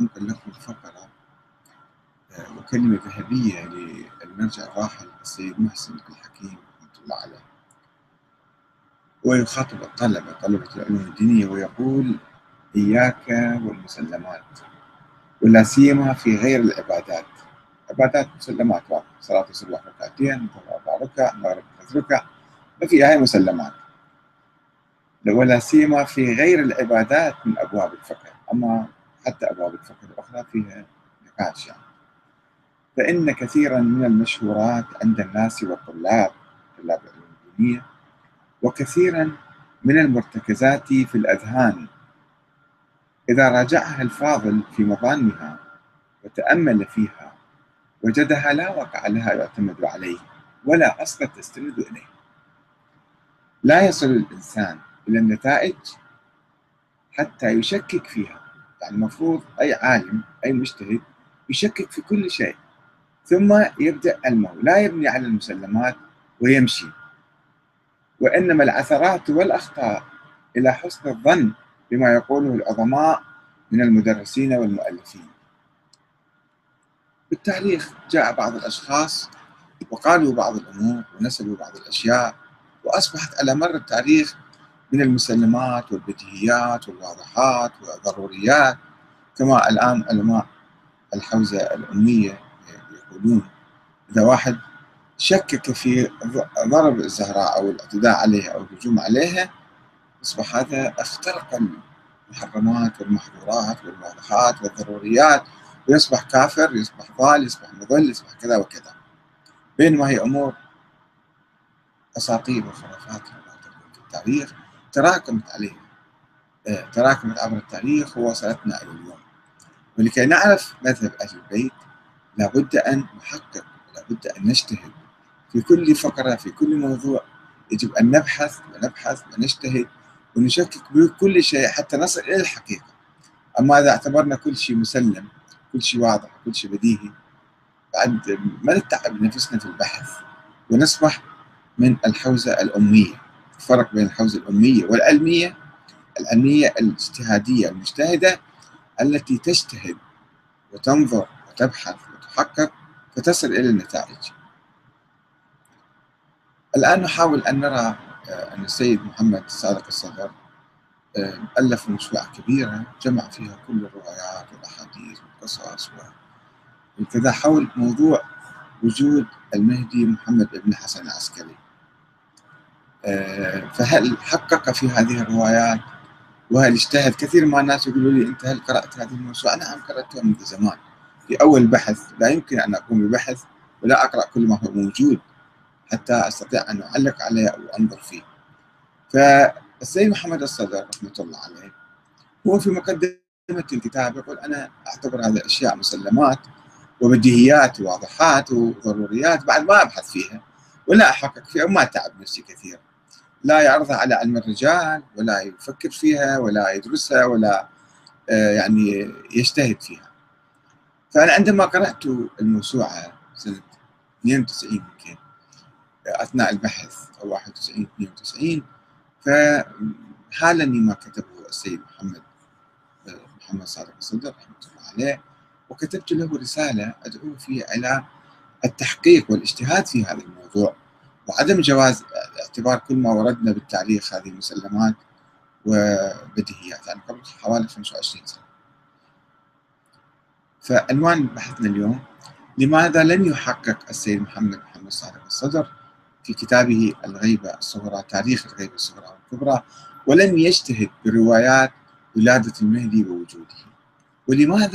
أنقل لكم فقرة آه، وكلمة ذهبية للمرجع الراحل السيد محسن الحكيم رحمة الله عليه. ويخاطب الطلبة طلبة العلوم الدينية ويقول إياك والمسلمات. ولا سيما في غير العبادات. عبادات مسلمات صلاة الصبح ركعتين أربع ركع المغرب ثلاث ركع ما في هاي مسلمات. ولا سيما في غير العبادات من أبواب الفقه. أما حتى أبواب الفقه الأخرى فيها نقاش يعني. فإن كثيرا من المشهورات عند الناس والطلاب طلاب العلوم الدينية وكثيرا من المرتكزات في الأذهان. إذا راجعها الفاضل في مظانها وتأمل فيها وجدها لا وقع لها يعتمد عليه ولا أصل تستند إليه. لا يصل الإنسان إلى النتائج حتى يشكك فيها. يعني المفروض أي عالم أي مجتهد يشكك في كل شيء. ثم يبدأ المو لا يبني على المسلمات ويمشي. وإنما العثرات والأخطاء إلى حسن الظن بما يقوله العظماء من المدرسين والمؤلفين. بالتاريخ جاء بعض الأشخاص وقالوا بعض الأمور ونسبوا بعض الأشياء وأصبحت على مر التاريخ من المسلمات والبديهيات والواضحات والضروريات كما الآن علماء الحوزة الأمية يقولون. إذا واحد شكك في ضرب الزهراء أو الاعتداء عليها أو الهجوم عليها أصبح هذا اخترق المحرمات والمحظورات والواضحات والضروريات. ويصبح كافر يصبح ضال يصبح مضل يصبح كذا وكذا. بينما هي أمور أساطير وخرافات في التاريخ. تراكمت عليه آه، تراكمت عبر التاريخ ووصلتنا إلى اليوم. ولكي نعرف مذهب أهل البيت لابد أن نحقق لابد أن نجتهد. في كل فقرة في كل موضوع يجب أن نبحث ونبحث ونجتهد ونشكك بكل شيء حتى نصل إلى الحقيقة. أما إذا اعتبرنا كل شيء مسلم كل شيء واضح كل شيء بديهي بعد ما نتعب نفسنا في البحث ونصبح من الحوزة الأمية. الفرق بين الحوزة الأمية والعلمية العلمية الاجتهادية المجتهدة التي تجتهد وتنظر وتبحث وتحقق فتصل إلى النتائج. الآن نحاول أن نرى آه، أن السيد محمد صادق الصدر آه، ألف موسوعة كبيرة جمع فيها كل الروايات والأحاديث والقصص وكذا حول موضوع وجود المهدي محمد بن حسن العسكري. فهل حقق في هذه الروايات وهل اجتهد كثير من الناس يقولوا لي أنت هل قرأت هذه الموسوعة؟ نعم قرأتها منذ زمان في أول بحث لا يمكن أن أقوم ببحث ولا أقرأ كل ما هو موجود حتى أستطيع أن أعلق عليه أو أنظر فيه. فالسيد محمد الصدر رحمة الله عليه هو في مقدمة الكتاب يقول أنا أعتبر هذه الاشياء مسلمات وبديهيات وواضحات وضروريات بعد ما أبحث فيها ولا أحقق فيها وما تعب نفسي كثيرا. لا يعرضها على علم الرجال ولا يفكر فيها ولا يدرسها ولا آه، يعني يجتهد فيها. فأنا عندما قرأت الموسوعة سنة 92 يمكن أثناء البحث أو 91 92 فحالني ما كتبه السيد محمد محمد صادق الصدر رحمة الله عليه وكتبت له رسالة أدعو فيها إلى التحقيق والإجتهاد في هذا الموضوع. وعدم جواز اعتبار كل ما وردنا بالتاريخ هذه مسلمات وبديهيات يعني قبل حوالي 25 سنة. فعنوان بحثنا اليوم لماذا لم يحقق السيد محمد محمد صادق الصدر في كتابه الغيبة الصغرى تاريخ الغيبة الصغرى والكبرى ولم يجتهد بروايات ولادة المهدي ووجوده؟ ولماذا